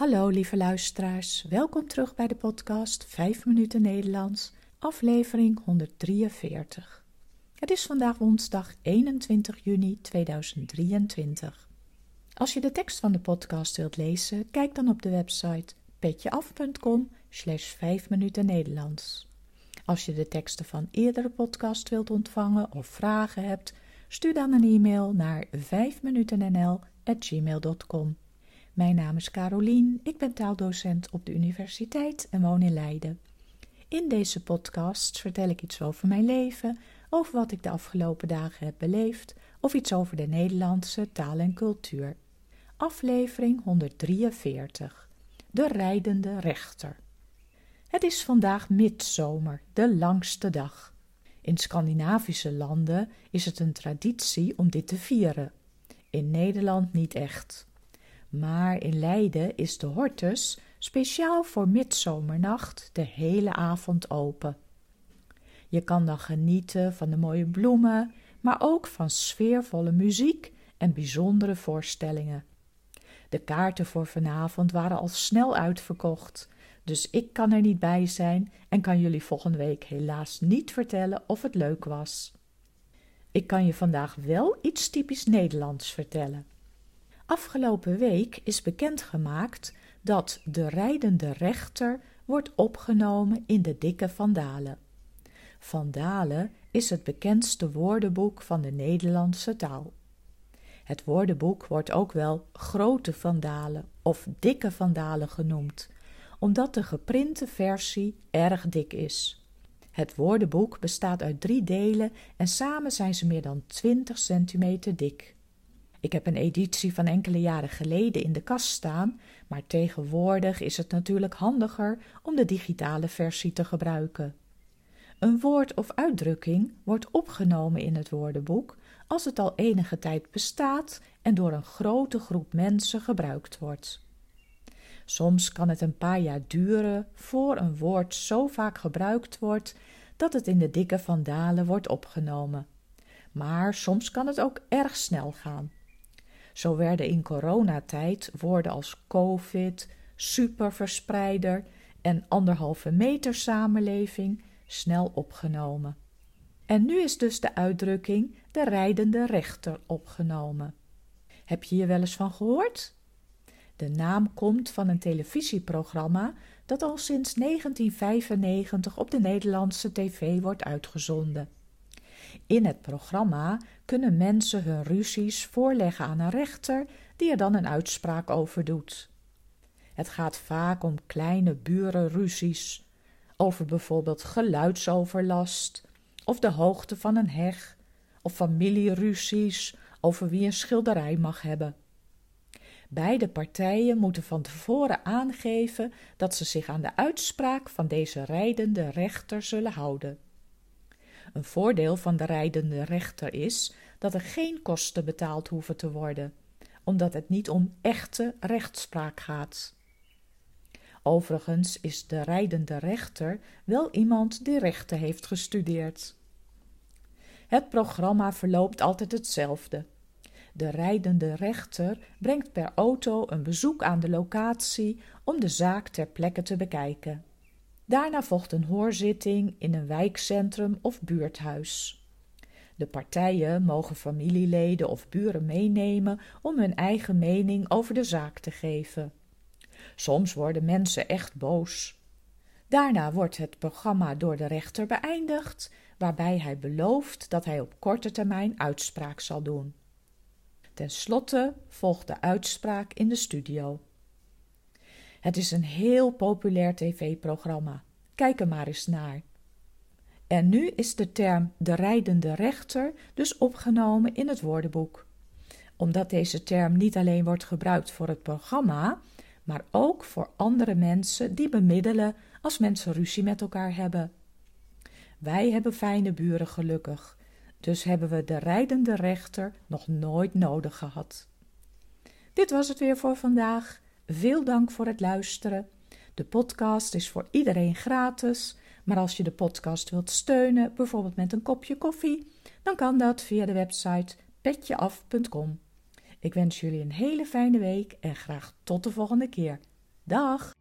Hallo lieve luisteraars, welkom terug bij de podcast 5 minuten Nederlands, aflevering 143. Het is vandaag woensdag 21 juni 2023. Als je de tekst van de podcast wilt lezen, kijk dan op de website petjeaf.com slash 5 minuten Nederlands. Als je de teksten van eerdere podcast wilt ontvangen of vragen hebt, stuur dan een e-mail naar 5minutennl.gmail.com. Mijn naam is Carolien, ik ben taaldocent op de universiteit en woon in Leiden. In deze podcast vertel ik iets over mijn leven, over wat ik de afgelopen dagen heb beleefd of iets over de Nederlandse taal en cultuur. Aflevering 143 De rijdende rechter. Het is vandaag midzomer, de langste dag. In Scandinavische landen is het een traditie om dit te vieren. In Nederland niet echt. Maar in Leiden is de Hortus speciaal voor midzomernacht de hele avond open. Je kan dan genieten van de mooie bloemen, maar ook van sfeervolle muziek en bijzondere voorstellingen. De kaarten voor vanavond waren al snel uitverkocht, dus ik kan er niet bij zijn en kan jullie volgende week helaas niet vertellen of het leuk was. Ik kan je vandaag wel iets typisch Nederlands vertellen. Afgelopen week is bekendgemaakt dat de rijdende rechter wordt opgenomen in de dikke Vandalen. Vandalen is het bekendste woordenboek van de Nederlandse taal. Het woordenboek wordt ook wel grote vandalen of dikke vandalen genoemd, omdat de geprinte versie erg dik is. Het woordenboek bestaat uit drie delen en samen zijn ze meer dan 20 centimeter dik. Ik heb een editie van enkele jaren geleden in de kast staan, maar tegenwoordig is het natuurlijk handiger om de digitale versie te gebruiken. Een woord of uitdrukking wordt opgenomen in het woordenboek als het al enige tijd bestaat en door een grote groep mensen gebruikt wordt. Soms kan het een paar jaar duren voor een woord zo vaak gebruikt wordt dat het in de dikke vandalen wordt opgenomen. Maar soms kan het ook erg snel gaan. Zo werden in coronatijd woorden als COVID, superverspreider en anderhalve meter samenleving snel opgenomen. En nu is dus de uitdrukking de rijdende rechter opgenomen. Heb je hier wel eens van gehoord? De naam komt van een televisieprogramma dat al sinds 1995 op de Nederlandse tv wordt uitgezonden. In het programma kunnen mensen hun ruzies voorleggen aan een rechter die er dan een uitspraak over doet. Het gaat vaak om kleine burenruzies, over bijvoorbeeld geluidsoverlast of de hoogte van een heg, of familieruzies over wie een schilderij mag hebben. Beide partijen moeten van tevoren aangeven dat ze zich aan de uitspraak van deze rijdende rechter zullen houden. Een voordeel van de rijdende rechter is dat er geen kosten betaald hoeven te worden, omdat het niet om echte rechtspraak gaat. Overigens is de rijdende rechter wel iemand die rechten heeft gestudeerd. Het programma verloopt altijd hetzelfde. De rijdende rechter brengt per auto een bezoek aan de locatie om de zaak ter plekke te bekijken. Daarna volgt een hoorzitting in een wijkcentrum of buurthuis. De partijen mogen familieleden of buren meenemen om hun eigen mening over de zaak te geven. Soms worden mensen echt boos. Daarna wordt het programma door de rechter beëindigd, waarbij hij belooft dat hij op korte termijn uitspraak zal doen. Ten slotte volgt de uitspraak in de studio. Het is een heel populair tv-programma. Kijk er maar eens naar. En nu is de term de rijdende rechter dus opgenomen in het woordenboek. Omdat deze term niet alleen wordt gebruikt voor het programma, maar ook voor andere mensen die bemiddelen als mensen ruzie met elkaar hebben. Wij hebben fijne buren gelukkig, dus hebben we de rijdende rechter nog nooit nodig gehad. Dit was het weer voor vandaag. Veel dank voor het luisteren. De podcast is voor iedereen gratis, maar als je de podcast wilt steunen, bijvoorbeeld met een kopje koffie, dan kan dat via de website petjeaf.com. Ik wens jullie een hele fijne week en graag tot de volgende keer. Dag!